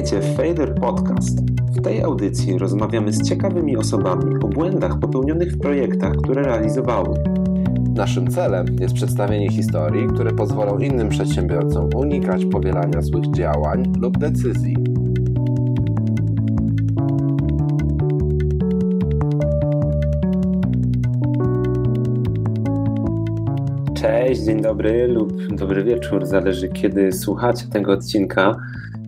Witajcie w Failure Podcast. W tej audycji rozmawiamy z ciekawymi osobami o błędach popełnionych w projektach, które realizowały. Naszym celem jest przedstawienie historii, które pozwolą innym przedsiębiorcom unikać powielania złych działań lub decyzji. Cześć, dzień dobry lub dobry wieczór, zależy kiedy słuchacie tego odcinka.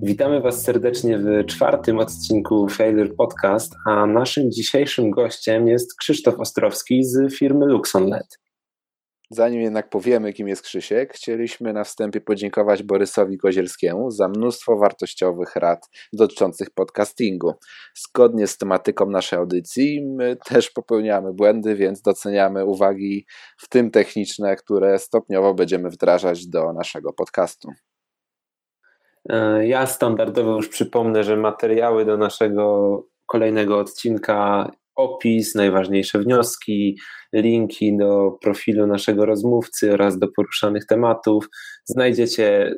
Witamy Was serdecznie w czwartym odcinku Failure Podcast, a naszym dzisiejszym gościem jest Krzysztof Ostrowski z firmy Luxonlet. Zanim jednak powiemy, kim jest Krzysiek, chcieliśmy na wstępie podziękować Borysowi Kozielskiemu za mnóstwo wartościowych rad dotyczących podcastingu. Zgodnie z tematyką naszej audycji, my też popełniamy błędy, więc doceniamy uwagi, w tym techniczne, które stopniowo będziemy wdrażać do naszego podcastu. E, ja standardowo już przypomnę, że materiały do naszego kolejnego odcinka, opis, najważniejsze wnioski, linki do profilu naszego rozmówcy oraz do poruszanych tematów znajdziecie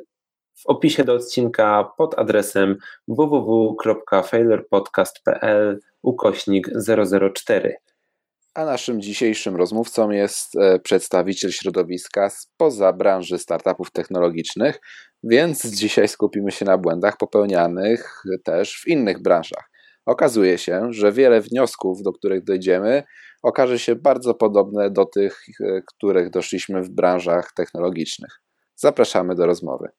w opisie do odcinka pod adresem www.failurepodcast.pl ukośnik 004. A naszym dzisiejszym rozmówcą jest e, przedstawiciel środowiska spoza branży startupów technologicznych, więc dzisiaj skupimy się na błędach popełnianych też w innych branżach. Okazuje się, że wiele wniosków, do których dojdziemy, okaże się bardzo podobne do tych, e, których doszliśmy w branżach technologicznych. Zapraszamy do rozmowy.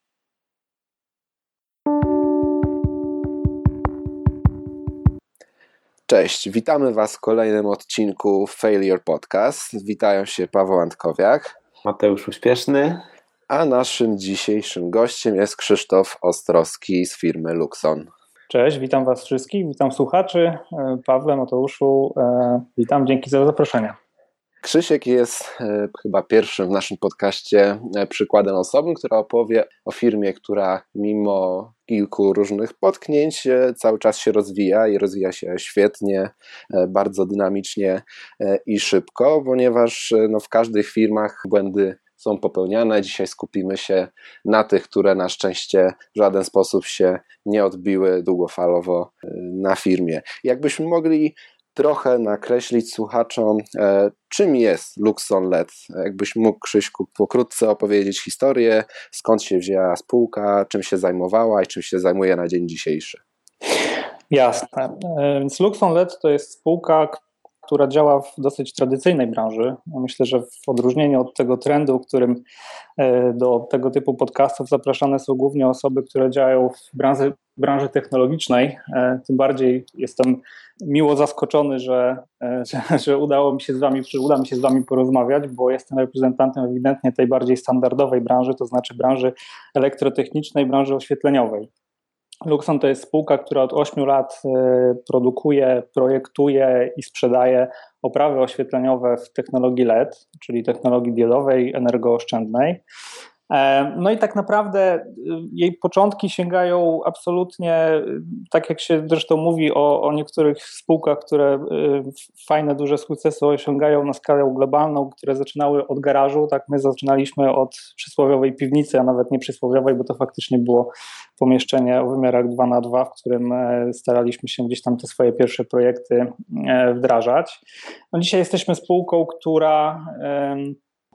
Cześć, witamy Was w kolejnym odcinku Failure Podcast. Witają się Paweł Antkowiak, Mateusz Uśpieszny, a naszym dzisiejszym gościem jest Krzysztof Ostrowski z firmy Luxon. Cześć, witam Was wszystkich, witam słuchaczy, e, Pawle, Mateuszu, e, witam, dzięki za zaproszenie. Krzysiek jest e, chyba pierwszym w naszym podcaście przykładem osoby, która opowie o firmie, która mimo kilku różnych potknięć cały czas się rozwija i rozwija się świetnie, bardzo dynamicznie i szybko, ponieważ no, w każdych firmach błędy są popełniane. Dzisiaj skupimy się na tych, które na szczęście w żaden sposób się nie odbiły długofalowo y, na firmie. Jakbyśmy mogli trochę nakreślić słuchaczom, e, czym jest Luxon LED. Jakbyś mógł, Krzyśku, pokrótce opowiedzieć historię, skąd się wzięła spółka, czym się zajmowała i czym się zajmuje na dzień dzisiejszy. Jasne. E, więc Luxon LED to jest spółka, która działa w dosyć tradycyjnej branży. Myślę, że w odróżnieniu od tego trendu, którym e, do tego typu podcastów zapraszane są głównie osoby, które działają w branży, branży technologicznej, e, tym bardziej jestem miło zaskoczony, że, e, że, że, udało mi się z wami, że uda mi się z wami porozmawiać, bo jestem reprezentantem ewidentnie tej bardziej standardowej branży, to znaczy branży elektrotechnicznej, branży oświetleniowej. Luxon to jest spółka, która od 8 lat e, produkuje, projektuje i sprzedaje oprawy oświetleniowe w technologii LED, czyli technologii diodowej, energooszczędnej. E, no i tak naprawdę y, jej początki sięgają absolutnie, y, tak jak się zresztą mówi o, o niektórych spółkach, które y, fajne, duże sukcesy osiągają na skalę globalną, które zaczynały od garażu, tak my zaczynaliśmy od przysłowiowej piwnicy, a nawet nie przysłowiowej, bo to faktycznie było pomieszczenie o wymiarach 2 na 2 w którym e, staraliśmy się gdzieś tam te swoje pierwsze projekty e, wdrażać. No dzisiaj jesteśmy spółką, która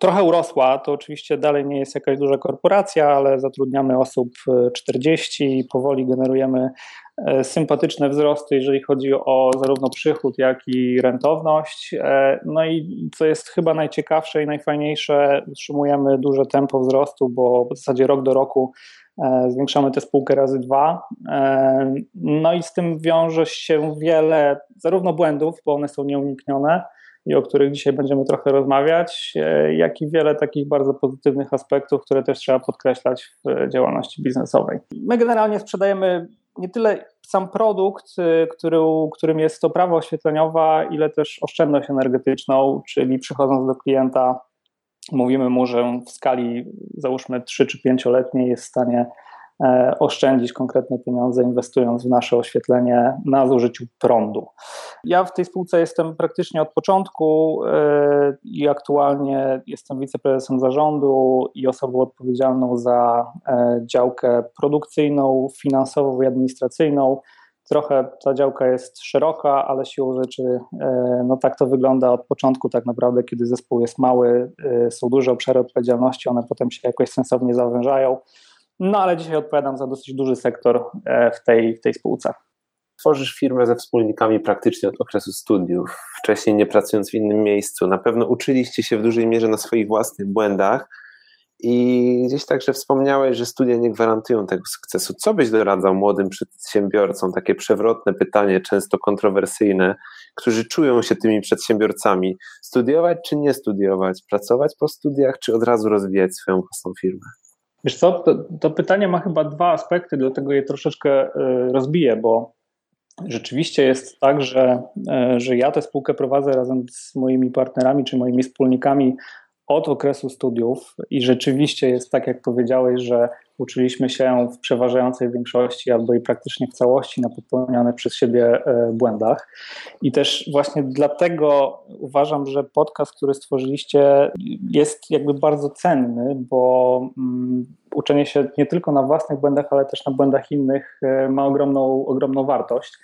trochę urosła. To oczywiście dalej nie jest jakaś duża korporacja, ale zatrudniamy osób 40 e, i powoli generujemy e, sympatyczne wzrosty, jeżeli chodzi o zarówno przychód, jak i rentowność. E, no i co jest chyba najciekawsze i najfajniejsze, utrzymujemy duże tempo wzrostu, bo w zasadzie rok do roku zwiększamy tę spółkę razy dwa. No i z tym wiąże się wiele zarówno błędów, bo one są nieuniknione, i o których dzisiaj będziemy trochę rozmawiać, e, jak i wiele takich bardzo pozytywnych aspektów, które też trzeba podkreślać w działalności biznesowej. My generalnie sprzedajemy nie tyle sam produkt, e, który, którym jest to prawo oświetleniowa, ile też oszczędność energetyczną, czyli przychodząc do klienta, mówimy mu, że w skali załóżmy 3 czy 5-letniej jest w stanie oszczędzić konkretne pieniądze, inwestując w nasze oświetlenie na zużyciu prądu. Ja w tej spółce jestem praktycznie od początku e, i aktualnie jestem wiceprezesem zarządu i osobą odpowiedzialną za działkę produkcyjną, finansową i administracyjną. Trochę ta działka jest szeroka, ale siłą rzeczy e, no tak to wygląda od początku tak naprawdę, kiedy zespół jest mały, e, są duże obszary odpowiedzialności, one potem się jakoś sensownie zawężają. No ale dzisiaj odpowiadam za dosyć duży sektor e, w tej, w tej spółce. Tworzysz firmę ze wspólnikami praktycznie od okresu studiów, wcześniej nie pracując w innym miejscu. Na pewno uczyliście się w dużej mierze na swoich własnych błędach i gdzieś także wspomniałeś, że studia nie gwarantują tego sukcesu. Co byś doradzał młodym przedsiębiorcom? Takie przewrotne pytanie, często kontrowersyjne, którzy czują się tymi przedsiębiorcami. Studiować czy nie studiować? Pracować po studiach, czy od razu rozwijać swoją własną firmę? Wiesz co, to, to pytanie ma chyba dwa aspekty, dlatego je troszeczkę y, rozbiję, bo rzeczywiście jest tak, że, y, że ja tę spółkę prowadzę razem z moimi partnerami czy moimi wspólnikami od okresu studiów i rzeczywiście jest tak, jak powiedziałeś, że uczyliśmy się w przeważającej większości albo i praktycznie w całości na popełnionych przez siebie e, błędach. I też właśnie dlatego uważam, że podcast, który stworzyliście, jest jakby bardzo cenny, bo mm, uczenie się nie tylko na własnych błędach, ale też na błędach innych e, ma ogromną, ogromną wartość.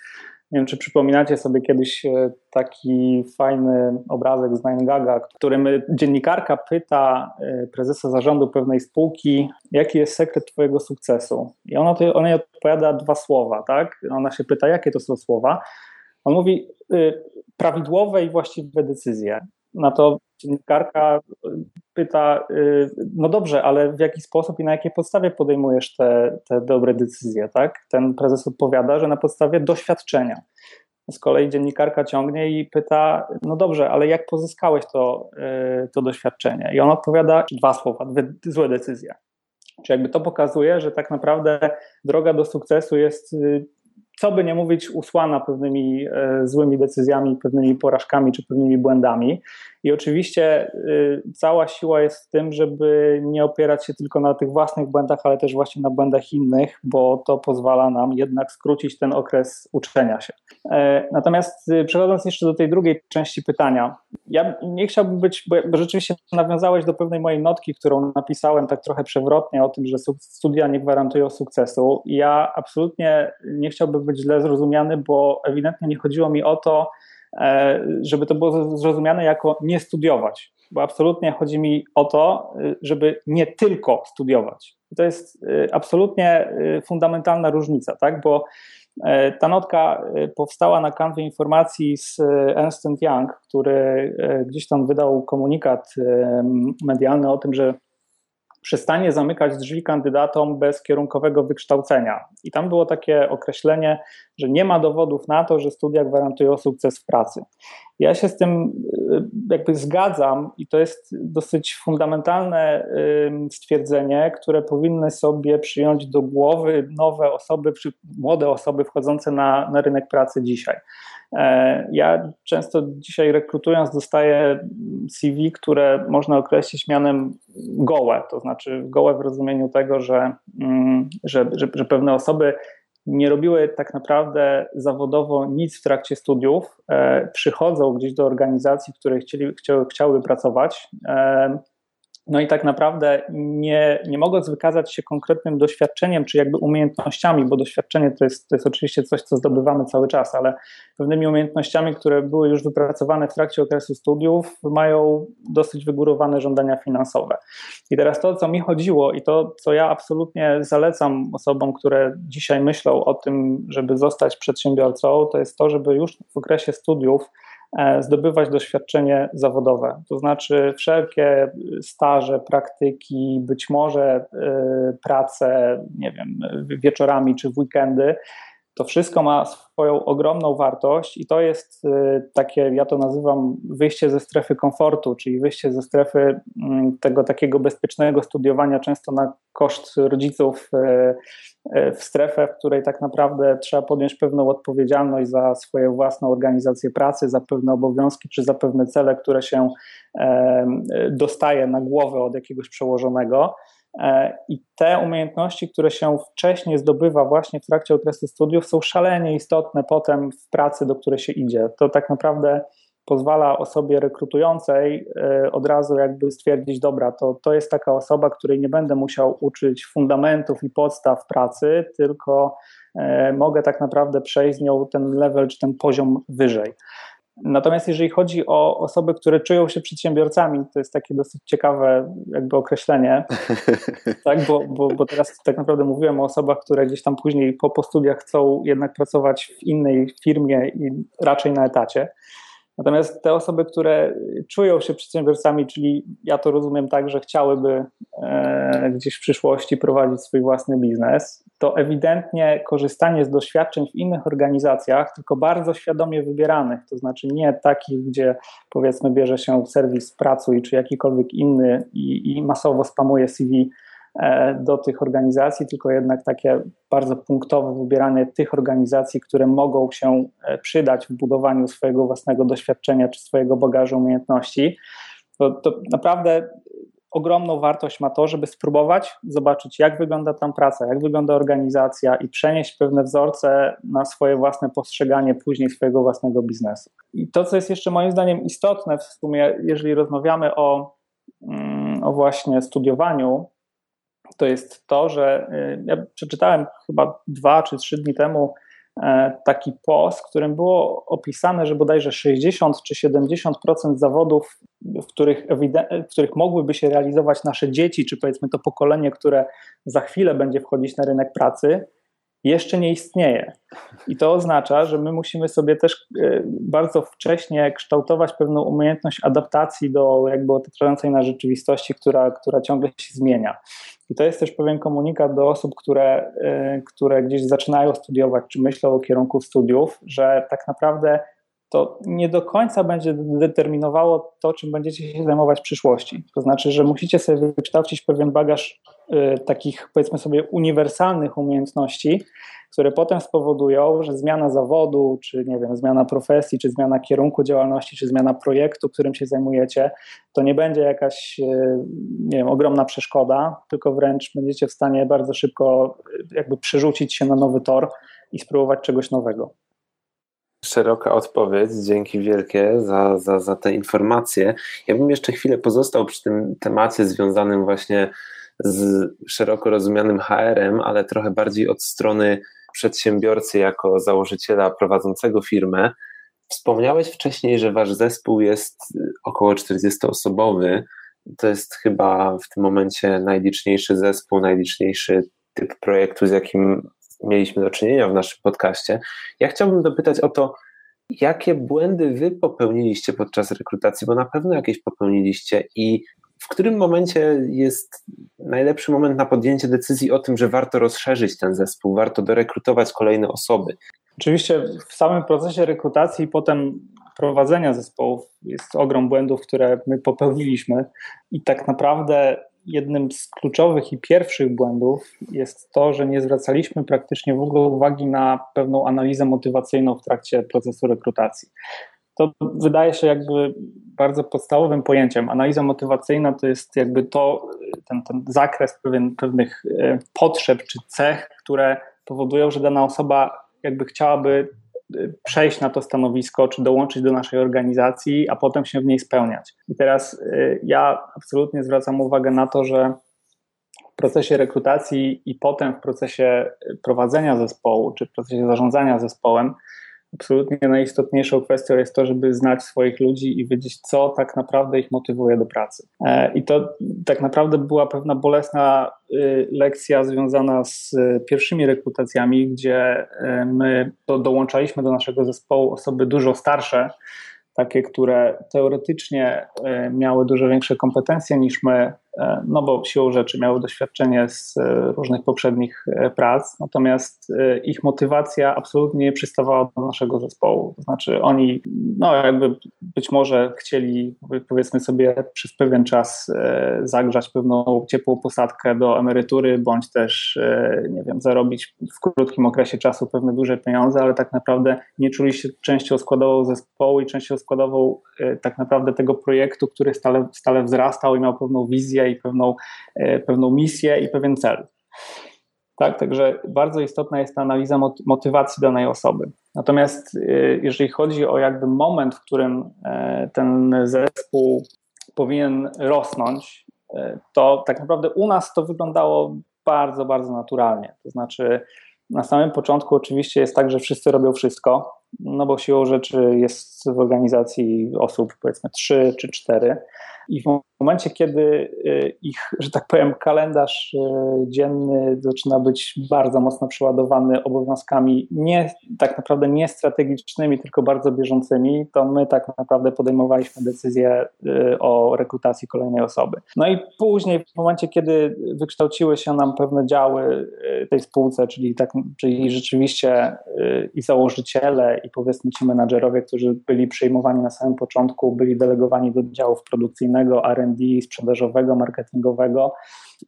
Nie wiem, czy przypominacie sobie kiedyś e, taki fajny obrazek z Nine Gaga, w którym dziennikarka pyta e, prezesa zarządu pewnej spółki, jaki jest sekret twojego sukcesu? I ona, ona jej odpowiada dwa słowa, tak? Ona się pyta, jakie to są słowa? On mówi, y, prawidłowe i właściwe decyzje. Na to dziennikarka y, pyta, y, no dobrze, ale w jaki sposób i na jakiej podstawie podejmujesz te, te dobre decyzje, tak? Ten prezes odpowiada, że na podstawie doświadczenia. Z kolei dziennikarka ciągnie i pyta, no dobrze, ale jak pozyskałeś to, y, to doświadczenie? I on odpowiada dwa słowa, dwie złe decyzje. Czy jakby to pokazuje, że tak naprawdę droga do sukcesu jest co by nie mówić, usłana pewnymi e, złymi decyzjami, pewnymi porażkami czy pewnymi błędami. I oczywiście y, cała siła jest w tym, żeby nie opierać się tylko na tych własnych błędach, ale też właśnie na błędach innych, bo to pozwala nam jednak skrócić ten okres uczenia się. E, natomiast przechodząc jeszcze do tej drugiej części pytania, ja nie chciałbym być, bo rzeczywiście nawiązałeś do pewnej mojej notki, którą napisałem tak trochę przewrotnie o tym, że studia nie gwarantują sukcesu. Ja absolutnie nie chciałbym być źle zrozumiany, bo ewidentnie nie chodziło mi o to, E, żeby to było zrozumiane jako nie studiować, bo absolutnie chodzi mi o to, e, żeby nie tylko studiować. to jest e, absolutnie fundamentalna różnica, tak? bo ta notka powstała na kanwie informacji z Ernst Young, który gdzieś tam wydał komunikat medialny o tym, że przestanie zamykać drzwi kandydatom bez kierunkowego wykształcenia. I tam było takie określenie, że nie ma dowodów na to, że studia gwarantują sukces w pracy. Ja się z tym y, jakby zgadzam i to jest dosyć fundamentalne stwierdzenie, które powinny sobie przyjąć do głowy nowe osoby, młode osoby wchodzące na, na rynek pracy dzisiaj. E, ja często dzisiaj rekrutując dostaję CV, które można określić mianem gołe, to znaczy gołe w rozumieniu tego, że, mm, że, że, że pewne osoby nie robiły tak naprawdę zawodowo nic w trakcie studiów, e, przychodzą gdzieś do organizacji, w której chcieli, chciały, pracować, e, no i tak naprawdę nie, nie mogąc wykazać się konkretnym doświadczeniem, czy jakby umiejętnościami, bo doświadczenie to jest, to jest oczywiście coś, co zdobywamy cały czas, ale pewnymi umiejętnościami, które były już wypracowane w trakcie okresu studiów, mają dosyć wygórowane żądania finansowe. I teraz to, co mi chodziło i to, co ja absolutnie zalecam osobom, które dzisiaj myślą o tym, żeby zostać przedsiębiorcą, to jest to, żeby już w okresie studiów zdobywać doświadczenie zawodowe. To znaczy wszelkie staże, praktyki, być może e, prace, nie wiem, wieczorami czy w weekendy, to wszystko ma swoją ogromną wartość i to jest y, takie, ja to nazywam wyjście ze strefy komfortu, czyli wyjście ze strefy mm, tego takiego bezpiecznego studiowania, często na koszt rodziców, y, y, w strefę, w której tak naprawdę trzeba podjąć pewną odpowiedzialność za swoją własną organizację pracy, za pewne obowiązki czy za pewne cele, które się dostaje na głowę od jakiegoś przełożonego. I te umiejętności, które się wcześniej zdobywa właśnie w trakcie okresu studiów, są szalenie istotne potem w pracy, do której się idzie. To tak naprawdę pozwala osobie rekrutującej e, od razu jakby stwierdzić, dobra, to, to jest taka osoba, której nie będę musiał uczyć fundamentów i podstaw pracy, tylko e, mogę tak naprawdę przejść z nią ten level czy ten poziom wyżej. Natomiast jeżeli chodzi o osoby, które czują się przedsiębiorcami, to jest takie dosyć ciekawe jakby określenie, tak? bo, bo, bo teraz tak naprawdę mówiłem o osobach, które gdzieś tam później po, po studiach chcą jednak pracować w innej firmie i raczej na etacie. Natomiast te osoby, które czują się przedsiębiorcami, czyli ja to rozumiem tak, że chciałyby e, gdzieś w przyszłości prowadzić swój własny biznes, to ewidentnie korzystanie z doświadczeń w innych organizacjach, tylko bardzo świadomie wybieranych, to znaczy nie takich, gdzie powiedzmy bierze się serwis Pracuj czy jakikolwiek inny i, i masowo spamuje CV do tych organizacji, tylko jednak takie bardzo punktowe wybieranie tych organizacji, które mogą się e, przydać w budowaniu swojego własnego doświadczenia czy swojego bagażu umiejętności. To, to naprawdę ogromną wartość ma to, żeby spróbować zobaczyć, jak wygląda tam praca, jak wygląda organizacja i przenieść pewne wzorce na swoje własne postrzeganie później swojego własnego biznesu. I to, co jest jeszcze moim zdaniem istotne w sumie, jeżeli rozmawiamy o, mm, o właśnie studiowaniu, to jest to, że y, ja przeczytałem chyba dwa czy trzy dni temu e, taki post, w którym było opisane, że bodajże 60 czy 70% zawodów, w których, w których mogłyby się realizować nasze dzieci, czy powiedzmy to pokolenie, które za chwilę będzie wchodzić na rynek pracy, jeszcze nie istnieje. I to oznacza, że my musimy sobie też e, bardzo wcześnie kształtować pewną umiejętność adaptacji do jakby otaczającej nas rzeczywistości, która, która ciągle się zmienia. I to jest też pewien komunikat do osób, które, e, które gdzieś zaczynają studiować, czy myślą o kierunku studiów, że tak naprawdę to nie do końca będzie determinowało to, czym będziecie się zajmować w przyszłości. To znaczy, że musicie sobie wykształcić pewien bagaż y, takich, powiedzmy sobie, uniwersalnych umiejętności, które potem spowodują, że zmiana zawodu, czy nie wiem, zmiana profesji, czy zmiana kierunku działalności, czy zmiana projektu, którym się zajmujecie, to nie będzie jakaś, y, nie wiem, ogromna przeszkoda, tylko wręcz będziecie w stanie bardzo szybko y, jakby przerzucić się na nowy tor i spróbować czegoś nowego. Szeroka odpowiedź, dzięki wielkie za, za, za te informacje. Ja bym jeszcze chwilę pozostał przy tym temacie związanym właśnie z szeroko rozumianym HR-em, ale trochę bardziej od strony przedsiębiorcy jako założyciela prowadzącego firmę. Wspomniałeś wcześniej, że wasz zespół jest około 40-osobowy. To jest chyba w tym momencie najliczniejszy zespół, najliczniejszy typ projektu, z jakim mieliśmy do czynienia w naszym podcaście. Ja chciałbym dopytać o to, jakie błędy wy popełniliście podczas rekrutacji, bo na pewno jakieś popełniliście i w którym momencie jest najlepszy moment na podjęcie decyzji o tym, że warto rozszerzyć ten zespół, warto dorekrutować kolejne osoby? Oczywiście w samym procesie rekrutacji i potem prowadzenia zespołów jest ogrom błędów, które my popełniliśmy i tak naprawdę jednym z kluczowych i pierwszych błędów jest to, że nie zwracaliśmy praktycznie w ogóle uwagi na pewną analizę motywacyjną w trakcie procesu rekrutacji. To wydaje się jakby bardzo podstawowym pojęciem. Analiza motywacyjna to jest jakby to, ten, ten zakres pewien, pewnych e, potrzeb czy cech, które powodują, że dana osoba jakby chciałaby przejść na to stanowisko, czy dołączyć do naszej organizacji, a potem się w niej spełniać. I teraz y, ja absolutnie zwracam uwagę na to, że w procesie rekrutacji i potem w procesie prowadzenia zespołu, czy w procesie zarządzania zespołem, absolutnie najistotniejszą kwestią jest to, żeby znać swoich ludzi i wiedzieć, co tak naprawdę ich motywuje do pracy. E, I to tak naprawdę była pewna bolesna y, lekcja związana z pierwszymi rekrutacjami, gdzie e, my dołączaliśmy do naszego zespołu osoby dużo starsze, takie, które teoretycznie miały dużo większe kompetencje niż my, no bo siłą rzeczy miały doświadczenie z e, różnych poprzednich e, prac, natomiast ich motywacja absolutnie nie przystawała do naszego zespołu. To znaczy oni, no jakby być może chcieli, powiedzmy sobie, przez pewien czas zagrzać pewną ciepłą posadkę do emerytury, bądź też, nie wiem, zarobić w krótkim okresie czasu pewne duże pieniądze, ale tak naprawdę nie czuli się częścią składową zespołu i częścią składową tak naprawdę tego projektu, który stale, stale wzrastał i miał pewną wizję i pewną, pewną misję i pewien cel. Tak, także bardzo istotna jest ta analiza motywacji danej osoby. Natomiast y, jeżeli chodzi o jakby moment, w którym e, ten zespół powinien rosnąć, e, to tak naprawdę u nas to wyglądało bardzo, bardzo naturalnie. To znaczy, na samym początku oczywiście jest tak, że wszyscy robią wszystko, no bo siłą rzeczy jest w organizacji osób powiedzmy trzy czy cztery i w momencie, kiedy y, ich, że tak powiem, kalendarz y, dzienny zaczyna być bardzo mocno przeładowany obowiązkami nie, tak naprawdę nie strategicznymi, tylko bardzo bieżącymi, to my tak naprawdę podejmowaliśmy decyzję y, o rekrutacji kolejnej osoby. No i później, w momencie, kiedy wykształciły się nam pewne działy tej spółce, czyli, tak, czyli rzeczywiście i założyciele, i powiedzmy ci menadżerowie, którzy byli przyjmowani na samym początku, byli delegowani do działów R&D, sprzedażowego, marketingowego.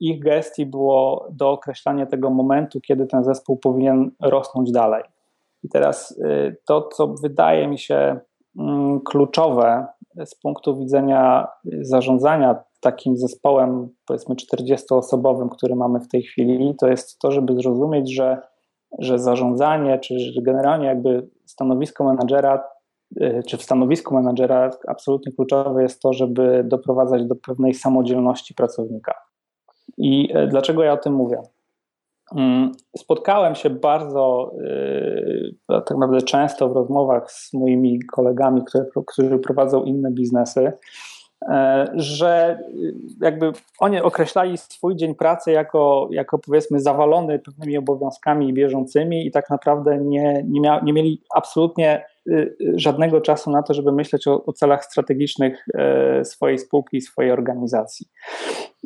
Ich gestii było dookreślanie tego momentu, kiedy ten zespół powinien rosnąć dalej. I teraz y, to, co wydaje mi się mm, kluczowe z punktu widzenia zarządzania takim zespołem, powiedzmy 40-osobowym, który mamy w tej chwili, to jest to, żeby zrozumieć, że, że zarządzanie, czy generalnie jakby stanowisko menadżera czy w stanowisku menadżera absolutnie kluczowe jest to, żeby doprowadzać do pewnej samodzielności pracownika. I y, dlaczego ja o tym mówię? Mm, spotkałem się bardzo y, tak naprawdę często w rozmowach z moimi kolegami, które, którzy prowadzą inne biznesy, że jakby oni określali swój dzień pracy jako, jako powiedzmy zawalony pewnymi obowiązkami bieżącymi i tak naprawdę nie, nie, mia, nie mieli absolutnie Y, żadnego czasu na to, żeby myśleć o, o celach strategicznych e, swojej spółki, swojej organizacji.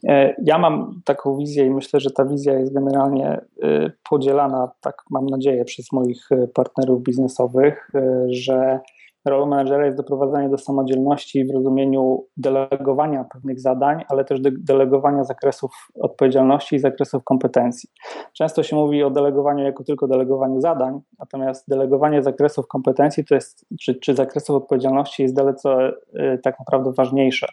E, ja mam taką wizję i myślę, że ta wizja jest generalnie e, podzielana, tak mam nadzieję, przez moich partnerów biznesowych, że Rolą menedżera jest doprowadzanie do samodzielności w rozumieniu delegowania pewnych zadań, ale też de delegowania zakresów odpowiedzialności i zakresów kompetencji. Często się mówi o delegowaniu jako tylko delegowaniu zadań, natomiast delegowanie zakresów kompetencji to jest, czy, czy zakresów odpowiedzialności jest dalece y, tak naprawdę ważniejsze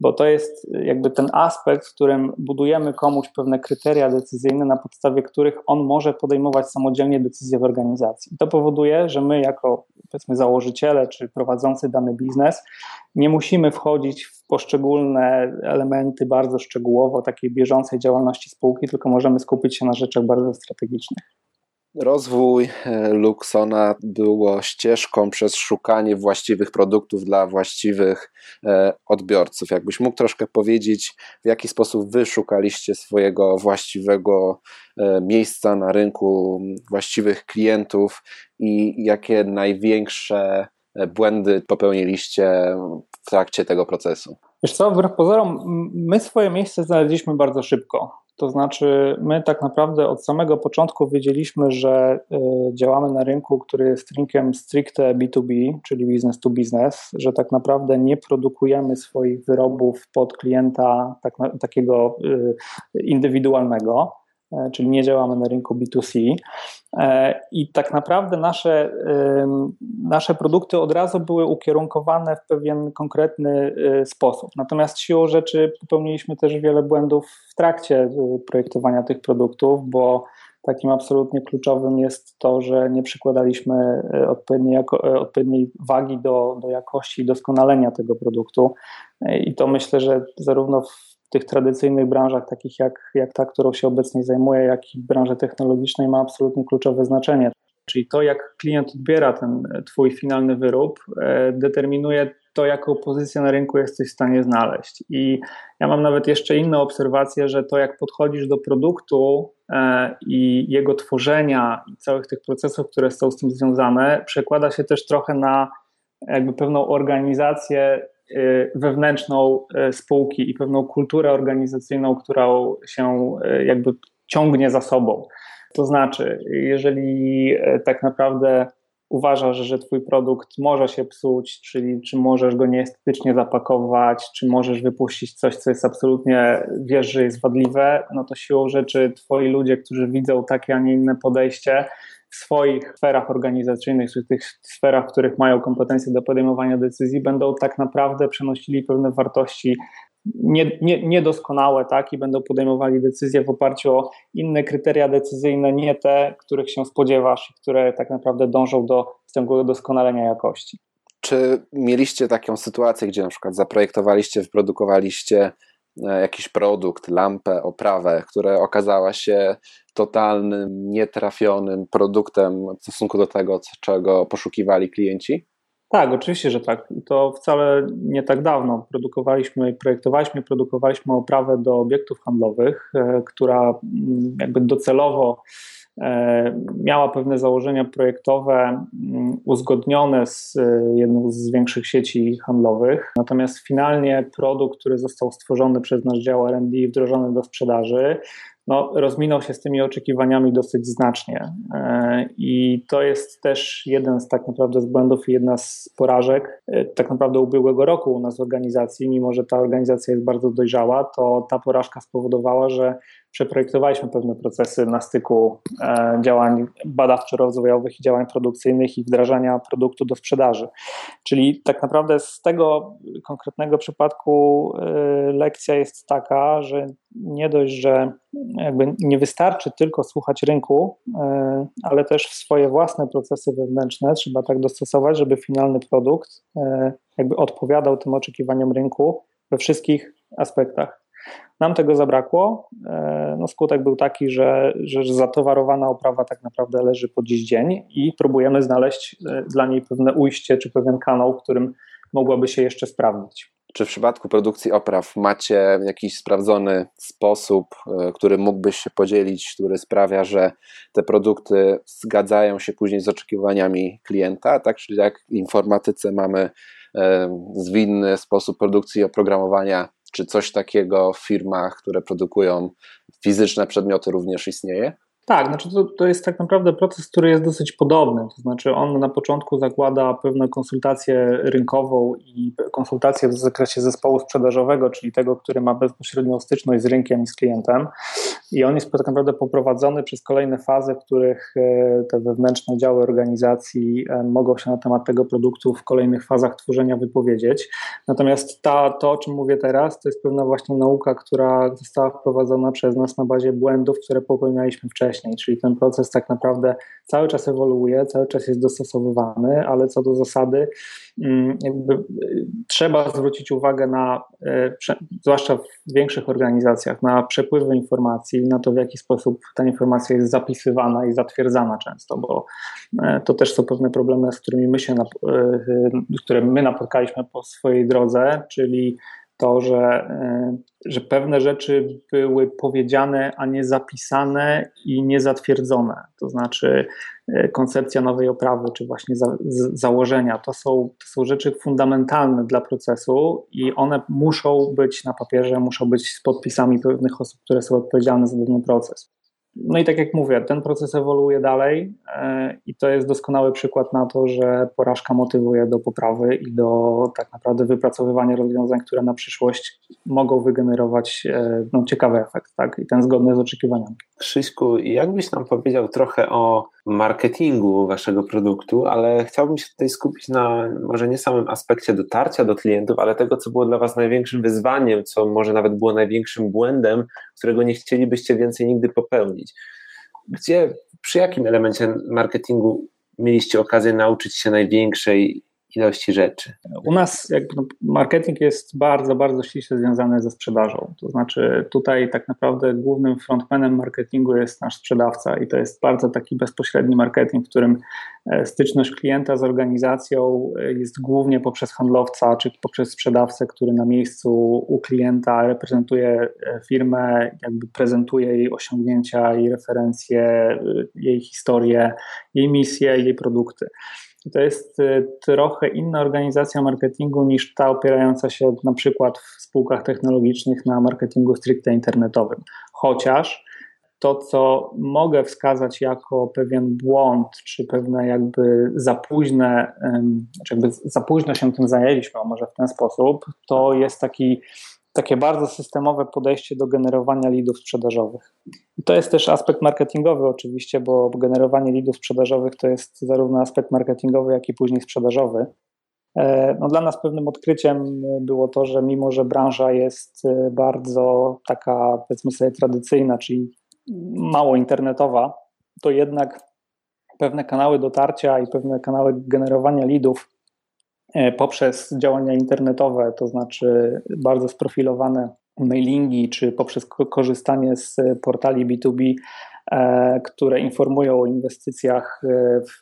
bo to jest jakby ten aspekt, w którym budujemy komuś pewne kryteria decyzyjne, na podstawie których on może podejmować samodzielnie decyzje w organizacji. To powoduje, że my, jako powiedzmy założyciele czy prowadzący dany biznes, nie musimy wchodzić w poszczególne elementy bardzo szczegółowo takiej bieżącej działalności spółki, tylko możemy skupić się na rzeczach bardzo strategicznych. Rozwój e, Luxona było ścieżką przez szukanie właściwych produktów dla właściwych e, odbiorców. Jakbyś mógł troszkę powiedzieć, w jaki sposób wy szukaliście swojego właściwego e, miejsca na rynku, właściwych klientów i jakie największe błędy popełniliście w trakcie tego procesu? Wiesz co, wbrew pozorom, my swoje miejsce znaleźliśmy bardzo szybko. To znaczy, my tak naprawdę od samego początku wiedzieliśmy, że y, działamy na rynku, który jest rynkiem stricte B2B, czyli business to business, że tak naprawdę nie produkujemy swoich wyrobów pod klienta tak, takiego y, indywidualnego. E, czyli nie działamy na rynku B2C. E, I tak naprawdę nasze, nasze produkty od razu były ukierunkowane w pewien konkretny e, sposób. Natomiast siłą rzeczy popełniliśmy też wiele błędów w trakcie projektowania tych produktów, bo takim absolutnie kluczowym jest to, że nie przykładaliśmy odpowiedniej, jako, odpowiedniej wagi do, do jakości i doskonalenia tego produktu. I to myślę, że zarówno w tych tradycyjnych branżach, takich jak, jak ta, którą się obecnie zajmuję, jak i branży technologicznej, ma absolutnie kluczowe znaczenie. Czyli to, jak klient odbiera ten Twój finalny wyrób, e, determinuje to, jaką pozycję na rynku jesteś w stanie znaleźć. I ja mam nawet jeszcze inną obserwację, że to, jak podchodzisz do produktu e, i jego tworzenia, i całych tych procesów, które są z tym związane, przekłada się też trochę na jakby pewną organizację wewnętrzną y, spółki i pewną kulturę organizacyjną, którą się y, jakby ciągnie za sobą. To znaczy, jeżeli tak naprawdę uważasz, że twój produkt może się psuć, czyli czy możesz go nieestetycznie zapakować, czy możesz wypuścić coś, co jest absolutnie, wiesz, że jest wadliwe, no to siłą rzeczy twoi ludzie, którzy widzą takie, a nie inne podejście, w swoich sferach organizacyjnych, czy tych sferach, w których mają kompetencje do podejmowania decyzji, będą tak naprawdę przenosili pewne wartości nie, nie, niedoskonałe, tak, i będą podejmowali decyzje w oparciu o inne kryteria decyzyjne, nie te, których się spodziewasz, które tak naprawdę dążą do ciągłego doskonalenia jakości. Czy mieliście taką sytuację, gdzie na przykład zaprojektowaliście, wyprodukowaliście jakiś produkt, lampę, oprawę, która okazała się totalnym, nietrafionym produktem w stosunku do tego, czego poszukiwali klienci? Tak, oczywiście, że tak. To wcale nie tak dawno. Produkowaliśmy, projektowaliśmy, produkowaliśmy oprawę do obiektów handlowych, e, która mm, jakby docelowo e, miała pewne założenia projektowe mm, uzgodnione z e, jedną z większych sieci handlowych. Natomiast finalnie produkt, który został stworzony przez nasz dział R&D i wdrożony do sprzedaży, no, rozminął się z tymi oczekiwaniami dosyć znacznie. E, I to jest też jeden z tak naprawdę z błędów i jedna z porażek e, tak naprawdę ubiegłego roku u nas w organizacji. Mimo, że ta organizacja jest bardzo dojrzała, to ta porażka spowodowała, że przeprojektowaliśmy pewne procesy na styku e, działań badawczo-rozwojowych i działań produkcyjnych i wdrażania produktu do sprzedaży. Czyli tak naprawdę z tego konkretnego przypadku lekcja jest taka, że nie dość, że jakby nie wystarczy tylko słuchać rynku, e, ale też swoje własne procesy wewnętrzne trzeba tak dostosować, żeby finalny produkt e, jakby odpowiadał tym oczekiwaniom rynku we wszystkich aspektach. Nam tego zabrakło. E, no skutek był taki, że, że zatowarowana oprawa tak naprawdę leży po dziś dzień i próbujemy znaleźć dla niej pewne ujście czy pewien kanał, w którym mogłaby się jeszcze sprawdzić. Czy w przypadku produkcji opraw macie jakiś sprawdzony sposób, e, który mógłbyś się podzielić, który sprawia, że te produkty zgadzają się później z oczekiwaniami klienta? Tak, czyli jak w informatyce mamy e, zwinny sposób produkcji i oprogramowania, czy coś takiego w firmach, które produkują fizyczne przedmioty również istnieje? Tak, znaczy to, to jest tak naprawdę proces, który jest dosyć podobny. To znaczy, on na początku zakłada pewną konsultację rynkową i konsultację w zakresie zespołu sprzedażowego, czyli tego, który ma bezpośrednią styczność z rynkiem i z klientem. I on jest tak naprawdę poprowadzony przez kolejne fazy, w których e, te wewnętrzne działy organizacji e, mogą się na temat tego produktu w kolejnych fazach tworzenia wypowiedzieć. Natomiast ta, to, o czym mówię teraz, to jest pewna właśnie nauka, która została wprowadzona przez nas na bazie błędów, które popełnialiśmy wcześniej wcześniej, czyli ten proces tak naprawdę cały czas ewoluuje, cały czas jest dostosowywany, ale co do zasady mm, jakby trzeba zwrócić uwagę na, e, zwłaszcza w większych organizacjach, na przepływy informacji, na to w jaki sposób ta informacja jest zapisywana i zatwierdzana często, bo e, to też są pewne problemy, z którymi my się, które my napotkaliśmy po swojej drodze, czyli to, że, e, że pewne rzeczy były powiedziane, a nie zapisane i nie zatwierdzone. To znaczy e, koncepcja nowej oprawy, czy właśnie za, założenia, to są, to są rzeczy fundamentalne dla procesu i one muszą być na papierze, muszą być z podpisami pewnych osób, które są odpowiedzialne za dany proces. No i tak jak mówię, ten proces ewoluuje dalej e, i to jest doskonały przykład na to, że porażka motywuje do poprawy i do tak naprawdę wypracowywania rozwiązań, które na przyszłość mogą wygenerować e, no, ciekawy efekt tak? i ten zgodny z oczekiwaniami. Krzyśku, jakbyś nam powiedział trochę o marketingu waszego produktu, ale chciałbym się tutaj skupić na może nie samym aspekcie dotarcia do klientów, ale tego, co było dla was największym wyzwaniem, co może nawet było największym błędem, którego nie chcielibyście więcej nigdy popełnić. Gdzie, przy jakim elemencie marketingu mieliście okazję nauczyć się największej ilości rzeczy. U nas marketing jest bardzo, bardzo ściśle związany ze sprzedażą. To znaczy tutaj tak naprawdę głównym frontmanem marketingu jest nasz sprzedawca i to jest bardzo taki bezpośredni marketing, w którym e, styczność klienta z organizacją e, jest głównie poprzez handlowca czy poprzez sprzedawcę, który na miejscu u klienta reprezentuje e, firmę, jakby prezentuje jej osiągnięcia, jej referencje, jej historię, jej misję, jej produkty. To jest y, trochę inna organizacja marketingu niż ta opierająca się na przykład w spółkach technologicznych na marketingu stricte internetowym. Chociaż to, co mogę wskazać jako pewien błąd, czy pewne jakby za późne, czy jakby za późno się tym zajęliśmy, może w ten sposób, to jest taki takie bardzo systemowe podejście do generowania lidów sprzedażowych. I to jest też aspekt marketingowy oczywiście, bo generowanie lidów sprzedażowych to jest zarówno aspekt marketingowy, jak i później sprzedażowy. No dla nas pewnym odkryciem było to, że mimo, że branża jest bardzo taka, powiedzmy sobie, tradycyjna, czyli mało internetowa, to jednak pewne kanały dotarcia i pewne kanały generowania lidów e, poprzez działania internetowe, to znaczy bardzo sprofilowane mailingi, czy poprzez korzystanie z portali B2B, e, które informują o inwestycjach e, w,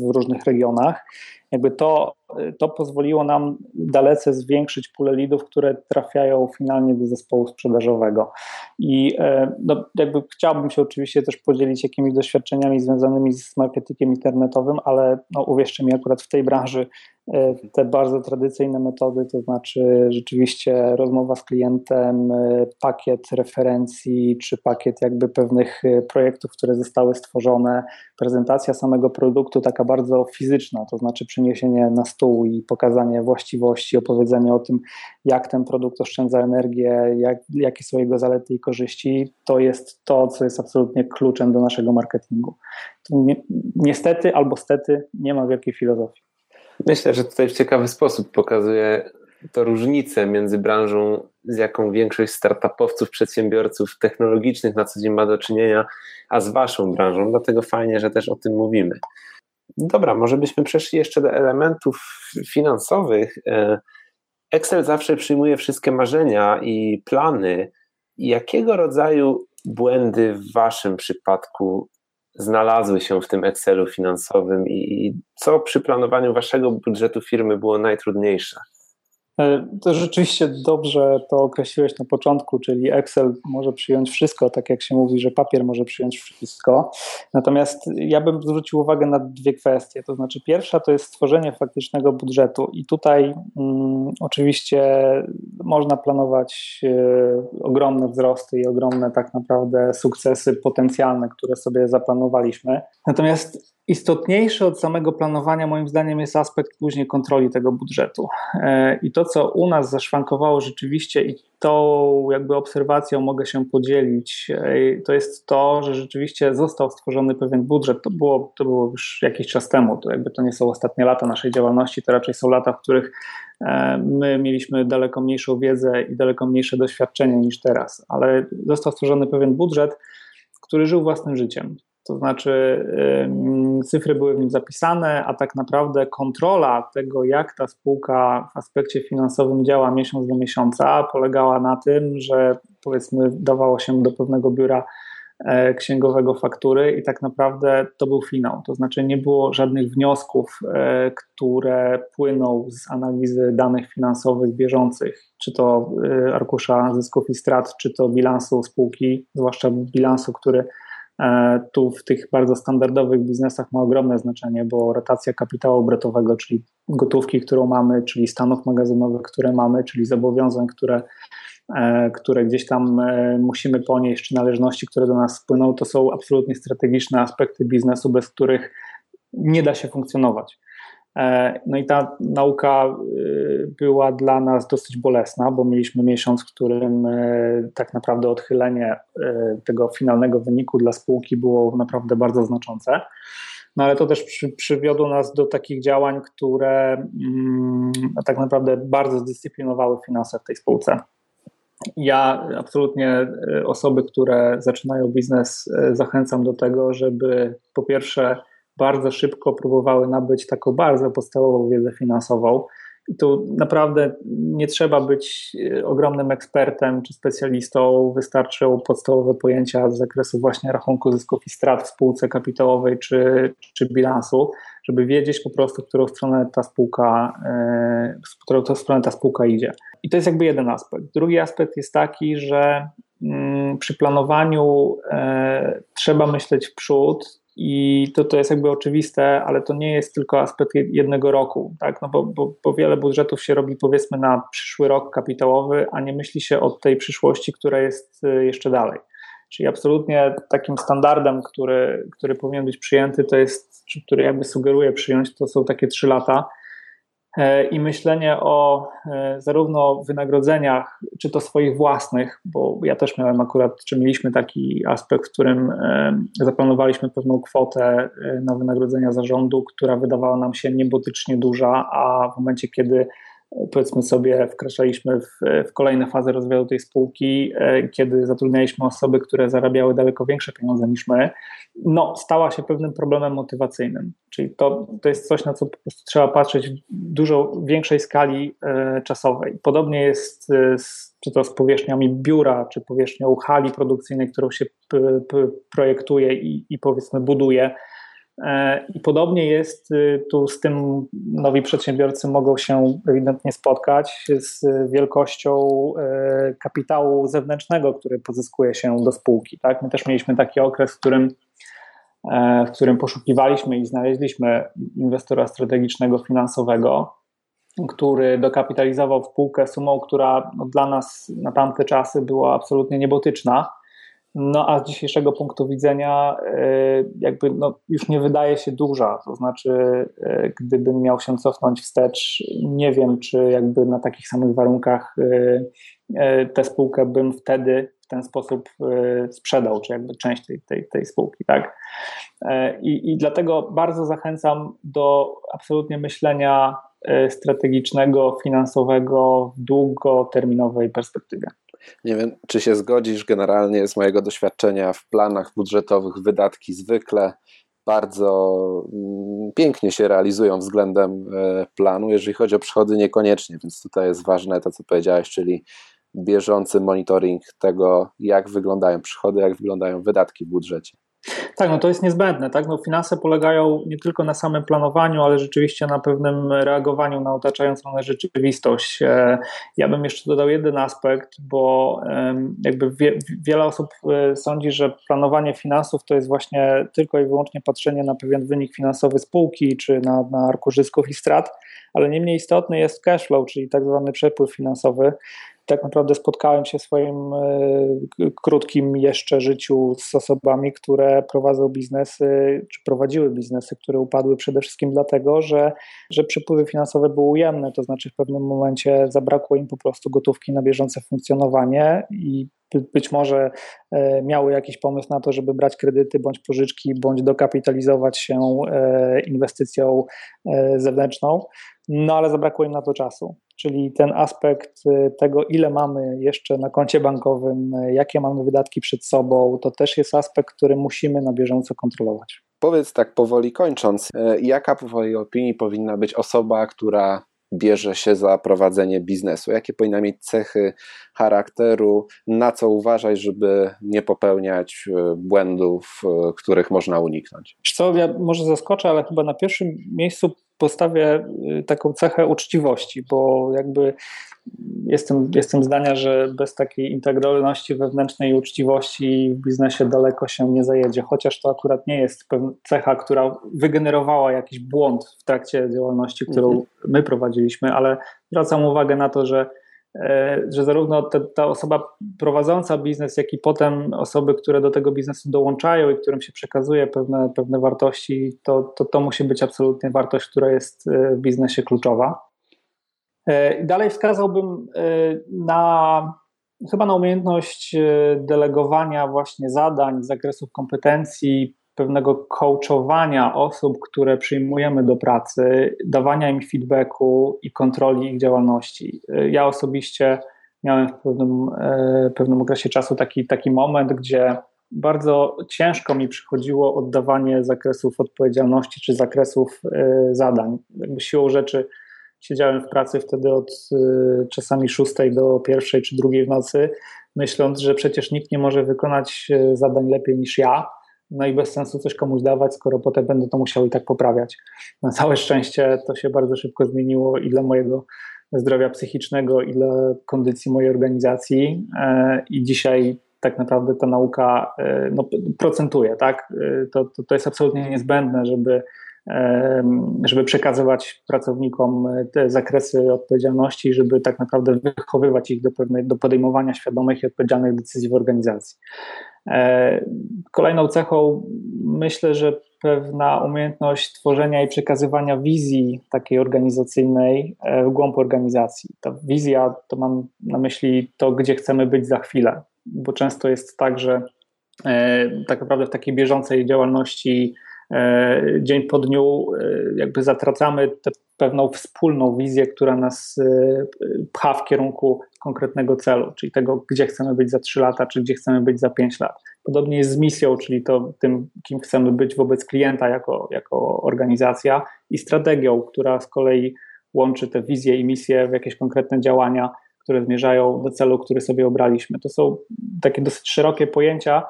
w różnych regionach, jakby to, to pozwoliło nam dalece zwiększyć pulę lidów, które trafiają finalnie do zespołu sprzedażowego. I e, no, jakby chciałbym się oczywiście też podzielić jakimiś doświadczeniami związanymi z marketingiem internetowym, ale no, uwierzcie mi, akurat w tej branży E, te bardzo tradycyjne metody, to znaczy rzeczywiście rozmowa z klientem, e, pakiet referencji, czy pakiet jakby pewnych projektów, które zostały stworzone, prezentacja samego produktu taka bardzo fizyczna, to znaczy przeniesienie na stół i pokazanie właściwości, opowiedzenie o tym, jak ten produkt oszczędza energię, jak, jakie są jego zalety i korzyści, to jest to, co jest absolutnie kluczem do naszego marketingu. niestety albo stety nie ma wielkiej filozofii. Myślę, że tutaj w ciekawy sposób pokazuje to różnicę między branżą, z jaką większość startupowców, przedsiębiorców technologicznych na co dzień ma do czynienia, a z waszą branżą. Dlatego fajnie, że też o tym mówimy. Dobra, może byśmy przeszli jeszcze do elementów finansowych. E, Excel zawsze przyjmuje wszystkie marzenia i plany. Jakiego rodzaju błędy w waszym przypadku znalazły się w tym Excelu finansowym i co przy planowaniu waszego budżetu firmy było najtrudniejsze? E, to rzeczywiście dobrze to określiłeś na początku, czyli Excel może przyjąć wszystko, tak jak się mówi, że papier może przyjąć wszystko. Natomiast ja bym zwrócił uwagę na dwie kwestie. To znaczy, pierwsza to jest stworzenie faktycznego budżetu, i tutaj mm, oczywiście można planować e, ogromne wzrosty i ogromne tak naprawdę sukcesy potencjalne, które sobie zaplanowaliśmy. Natomiast Istotniejszy od samego planowania, moim zdaniem, jest aspekt później kontroli tego budżetu. E, I to, co u nas zaszwankowało rzeczywiście, i tą jakby obserwacją mogę się podzielić, e, to jest to, że rzeczywiście został stworzony pewien budżet. To było, to było już jakiś czas temu, to jakby to nie są ostatnie lata naszej działalności, to raczej są lata, w których e, my mieliśmy daleko mniejszą wiedzę i daleko mniejsze doświadczenie niż teraz, ale został stworzony pewien budżet, który żył własnym życiem. To znaczy, cyfry były w nim zapisane, a tak naprawdę kontrola tego, jak ta spółka w aspekcie finansowym działa miesiąc do miesiąca, polegała na tym, że powiedzmy dawało się do pewnego biura e, księgowego faktury i tak naprawdę to był finał. To znaczy nie było żadnych wniosków, e, które płyną z analizy danych finansowych bieżących, czy to e, arkusza zysków i strat, czy to bilansu spółki, zwłaszcza bilansu, który tu w tych bardzo standardowych biznesach ma ogromne znaczenie, bo rotacja kapitału obrotowego, czyli gotówki, którą mamy, czyli stanów magazynowych, które mamy, czyli zobowiązań, które, e, które gdzieś tam e, musimy ponieść, czy należności, które do nas spłyną, to są absolutnie strategiczne aspekty biznesu, bez których nie da się funkcjonować. E, no i ta nauka y, była dla nas dosyć bolesna, bo mieliśmy miesiąc, w którym y, tak naprawdę odchylenie tego finalnego wyniku dla spółki było naprawdę bardzo znaczące. No ale to też przy, przywiodło nas do takich działań, które mm, tak naprawdę bardzo zdyscyplinowały finanse w tej spółce. Ja absolutnie osoby, które zaczynają biznes, zachęcam do tego, żeby po pierwsze bardzo szybko próbowały nabyć taką bardzo podstawową wiedzę finansową. I tu naprawdę nie trzeba być e, ogromnym ekspertem czy specjalistą, wystarczą podstawowe pojęcia z zakresu właśnie rachunku zysków i strat w spółce kapitałowej czy, czy bilansu, żeby wiedzieć po prostu, w którą stronę ta spółka, e, w którą stronę ta spółka idzie. I to jest jakby jeden aspekt. Drugi aspekt jest taki, że mm, przy planowaniu e, trzeba myśleć w przód, i to, to jest jakby oczywiste, ale to nie jest tylko aspekt jednego roku, tak? no bo, bo, bo wiele budżetów się robi powiedzmy na przyszły rok kapitałowy, a nie myśli się o tej przyszłości, która jest y, jeszcze dalej. Czyli absolutnie takim standardem, który, który powinien być przyjęty, to jest, który jakby sugeruje przyjąć, to są takie trzy lata. E, i myślenie o e, zarówno wynagrodzeniach, czy to swoich własnych, bo ja też miałem akurat, czy mieliśmy taki aspekt, w którym e, zaplanowaliśmy pewną kwotę na wynagrodzenia zarządu, która wydawała nam się niebotycznie duża, a w momencie, kiedy powiedzmy sobie, wkraczaliśmy w, w kolejne fazy rozwoju tej spółki, e, kiedy zatrudnialiśmy osoby, które zarabiały daleko większe pieniądze niż my, no, stała się pewnym problemem motywacyjnym. Czyli to, to jest coś, na co po prostu trzeba patrzeć w dużo większej skali e, czasowej. Podobnie jest e, z, czy to z powierzchniami biura, czy powierzchnią hali produkcyjnej, którą się projektuje i, i powiedzmy buduje I podobnie jest y, tu z tym, nowi przedsiębiorcy mogą się ewidentnie spotkać z wielkością e, kapitału zewnętrznego, który pozyskuje się do spółki. Tak? My też mieliśmy taki okres, w którym, e, w którym poszukiwaliśmy i znaleźliśmy inwestora strategicznego, finansowego, który dokapitalizował spółkę sumą, która no, dla nas na tamte czasy była absolutnie niebotyczna no a z dzisiejszego punktu widzenia e, jakby no, już nie wydaje się duża, to znaczy e, gdybym miał się cofnąć wstecz, nie wiem czy jakby na takich samych warunkach e, tę spółkę bym wtedy w ten sposób sprzedał, czy jakby część tej, tej, tej spółki, tak? I, I dlatego bardzo zachęcam do absolutnie myślenia strategicznego, finansowego w długoterminowej perspektywie. Nie wiem, czy się zgodzisz generalnie z mojego doświadczenia w planach budżetowych, wydatki zwykle bardzo mm, pięknie się realizują względem e, planu. Jeżeli chodzi o przychody, niekoniecznie, więc tutaj jest ważne to, co powiedziałeś, czyli bieżący monitoring tego, jak wyglądają przychody, jak wyglądają wydatki w budżecie. Tak, no to jest niezbędne. Tak? No finanse polegają nie tylko na samym planowaniu, ale rzeczywiście na pewnym reagowaniu na otaczającą nas rzeczywistość. E, ja bym jeszcze dodał jeden aspekt, bo jakby wie, wiele osób e, sądzi, że planowanie finansów to jest właśnie tylko i wyłącznie patrzenie na pewien wynik finansowy spółki, czy na, na arku zysków i strat, ale nie mniej istotny jest cash flow, czyli tak zwany przepływ finansowy tak naprawdę spotkałem się w swoim e, krótkim jeszcze życiu z osobami, które prowadzą biznesy, czy prowadziły biznesy, które upadły przede wszystkim dlatego, że, że przepływy finansowe były ujemne, to znaczy w pewnym momencie zabrakło im po prostu gotówki na bieżące funkcjonowanie i być może e, miały jakiś pomysł na to, żeby brać kredyty bądź pożyczki, bądź dokapitalizować się e, inwestycją zewnętrzną, no ale zabrakło im na to czasu czyli ten aspekt y, tego, ile mamy jeszcze na koncie bankowym, y, jakie mamy wydatki przed sobą, to też jest aspekt, który musimy na bieżąco kontrolować. Powiedz tak powoli kończąc, y, jaka w Twojej opinii powinna być osoba, która bierze się za prowadzenie biznesu? Jakie powinna mieć cechy charakteru? Na co uważać, żeby nie popełniać błędów, których można uniknąć? Co, ja może zaskoczę, ale chyba na pierwszym miejscu postawię y, taką cechę uczciwości, bo jakby jestem, jestem zdania, że bez takiej integralności wewnętrznej i uczciwości w biznesie daleko się nie zajedzie, chociaż to akurat nie jest cecha, która wygenerowała jakiś błąd w trakcie działalności, którą mhm. my prowadziliśmy, ale zwracam uwagę na to, że że zarówno ta, ta, osoba prowadząca biznes, jak i potem osoby, które do tego biznesu dołączają i którym się przekazuje pewne, pewne wartości, to, to, to musi być absolutnie wartość, która jest e, w biznesie kluczowa. E, dalej wskazałbym na chyba na umiejętność delegowania właśnie zadań, zakresów kompetencji, pewnego coachowania osób, które przyjmujemy do pracy, dawania im feedbacku i kontroli ich działalności. Ja osobiście miałem w pewnym, e, pewnym okresie czasu taki, taki moment, gdzie bardzo ciężko mi przychodziło oddawanie zakresów odpowiedzialności czy zakresów e, zadań. Jakby siłą rzeczy siedziałem w pracy wtedy od e, czasami 6 do pierwszej czy drugiej w nocy, myśląc, że przecież nikt nie może wykonać zadań lepiej niż ja no i bez sensu coś komuś dawać, skoro potem będę to musiał i tak poprawiać. Na całe szczęście to się bardzo szybko zmieniło i dla mojego zdrowia psychicznego, i dla kondycji mojej organizacji e, i dzisiaj tak naprawdę ta nauka e, no, procentuje, tak? E, to, to, to jest absolutnie niezbędne, żeby żeby przekazywać pracownikom te zakresy odpowiedzialności, żeby tak naprawdę wychowywać ich do, pewnej, do podejmowania świadomych i odpowiedzialnych decyzji w organizacji. E, kolejną cechą myślę, że pewna umiejętność tworzenia i przekazywania wizji takiej organizacyjnej w głąb organizacji. Ta wizja to mam na myśli to, gdzie chcemy być za chwilę, bo często jest tak, że tak naprawdę w takiej bieżącej działalności E, dzień po dniu e, jakby zatracamy tę pewną wspólną wizję, która nas e, pcha w kierunku konkretnego celu, czyli tego, gdzie chcemy być za 3 lata, czy gdzie chcemy być za 5 lat. Podobnie jest z misją, czyli to tym, kim chcemy być wobec klienta jako, jako organizacja i strategią, która z kolei łączy te wizje i misje w jakieś konkretne działania, które zmierzają do celu, który sobie obraliśmy. To są takie dosyć szerokie pojęcia,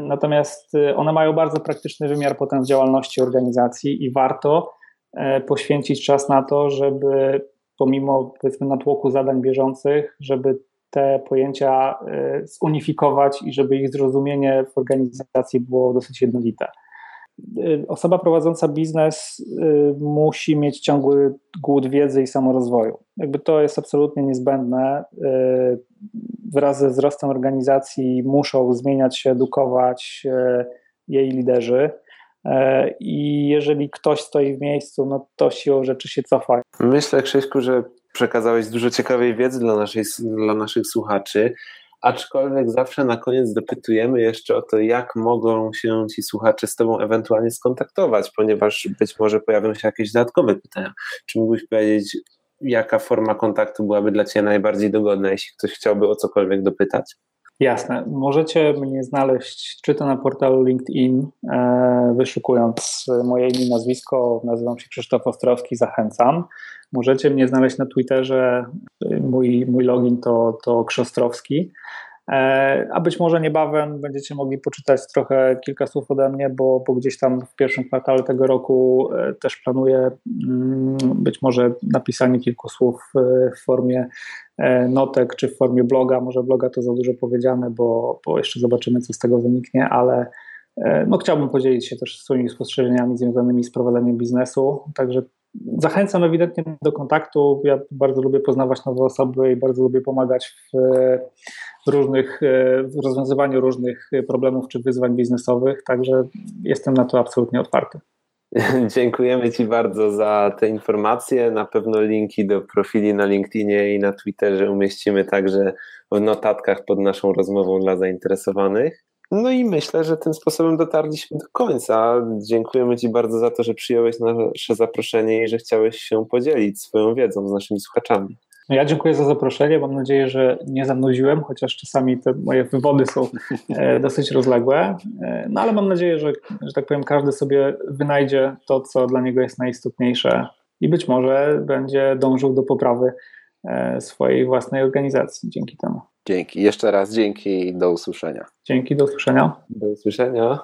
Natomiast y, one mają bardzo praktyczny wymiar potem w działalności organizacji i warto e, poświęcić czas na to, żeby pomimo powiedzmy natłoku zadań bieżących, żeby te pojęcia e, zunifikować i żeby ich zrozumienie w organizacji było dosyć jednolite. Y, osoba prowadząca biznes y, musi mieć ciągły głód wiedzy i samorozwoju. Jakby to jest absolutnie niezbędne. Y, wraz ze wzrostem organizacji muszą zmieniać się, edukować jej liderzy. I jeżeli ktoś stoi w miejscu, no to siłą rzeczy się cofa. Myślę, Krzyśku, że przekazałeś dużo ciekawej wiedzy dla, naszej, dla naszych słuchaczy aczkolwiek zawsze na koniec dopytujemy jeszcze o to, jak mogą się ci słuchacze z Tobą ewentualnie skontaktować, ponieważ być może pojawią się jakieś dodatkowe pytania. Czy mógłbyś powiedzieć, jaka forma kontaktu byłaby dla Ciebie najbardziej dogodna, jeśli ktoś chciałby o cokolwiek dopytać? Jasne. Możecie mnie znaleźć czy to na portalu LinkedIn, e, wyszukując moje imię nazwisko. Nazywam się Krzysztof Ostrowski, zachęcam. Możecie mnie znaleźć na Twitterze. Mój, mój login to, to Krzostrowski. E, a być może niebawem będziecie mogli poczytać trochę kilka słów ode mnie, bo, bo gdzieś tam w pierwszym kwartale tego roku e, też planuję mm, być może napisanie kilku słów w formie e, notek czy w formie bloga. Może bloga to za dużo powiedziane, bo, bo jeszcze zobaczymy, co z tego wyniknie, ale no, chciałbym podzielić się też swoimi spostrzeżeniami związanymi z prowadzeniem biznesu. Także Zachęcam ewidentnie do kontaktu. Ja bardzo lubię poznawać nowe osoby i bardzo lubię pomagać w różnych, w rozwiązywaniu różnych problemów czy wyzwań biznesowych, także jestem na to absolutnie otwarty. Dziękujemy Ci bardzo za te informacje. Na pewno linki do profili na LinkedInie i na Twitterze umieścimy także w notatkach pod naszą rozmową dla zainteresowanych. No i myślę, że tym sposobem dotarliśmy do końca. Dziękujemy Ci bardzo za to, że przyjąłeś nasze zaproszenie i że chciałeś się podzielić swoją wiedzą z naszymi słuchaczami. No ja dziękuję za zaproszenie. Mam nadzieję, że nie zanudziłem, chociaż czasami te moje wywody są e, dosyć rozległe. E, no ale mam nadzieję, że, że tak powiem, każdy sobie wynajdzie to, co dla niego jest najistotniejsze i być może będzie dążył do poprawy e, swojej własnej organizacji dzięki temu. Dzięki. Jeszcze raz dzięki i do usłyszenia. Dzięki, do usłyszenia. Do usłyszenia.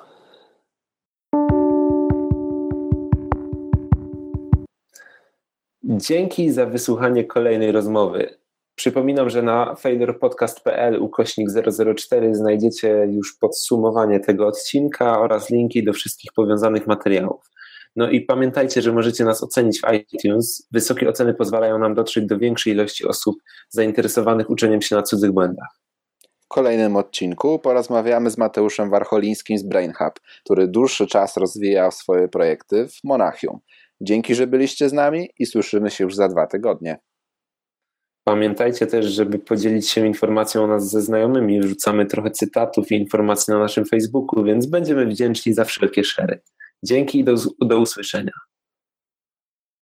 Dzięki za wysłuchanie kolejnej rozmowy. Przypominam, że na failurepodcast.pl ukośnik 004 znajdziecie już podsumowanie tego odcinka oraz linki do wszystkich powiązanych materiałów. No i pamiętajcie, że możecie nas ocenić w iTunes. Wysokie oceny pozwalają nam dotrzeć do większej ilości osób zainteresowanych uczeniem się na cudzych błędach. W kolejnym odcinku porozmawiamy z Mateuszem Warcholińskim z Brain Hub, który dłuższy czas rozwijał swoje projekty w Monachium. Dzięki, że byliście z nami i słyszymy się już za dwa tygodnie. Pamiętajcie też, żeby podzielić się informacją o nas ze znajomymi. Wrzucamy trochę cytatów i informacji na naszym Facebooku, więc będziemy wdzięczni za wszelkie szery. Dzięki i do, do usłyszenia.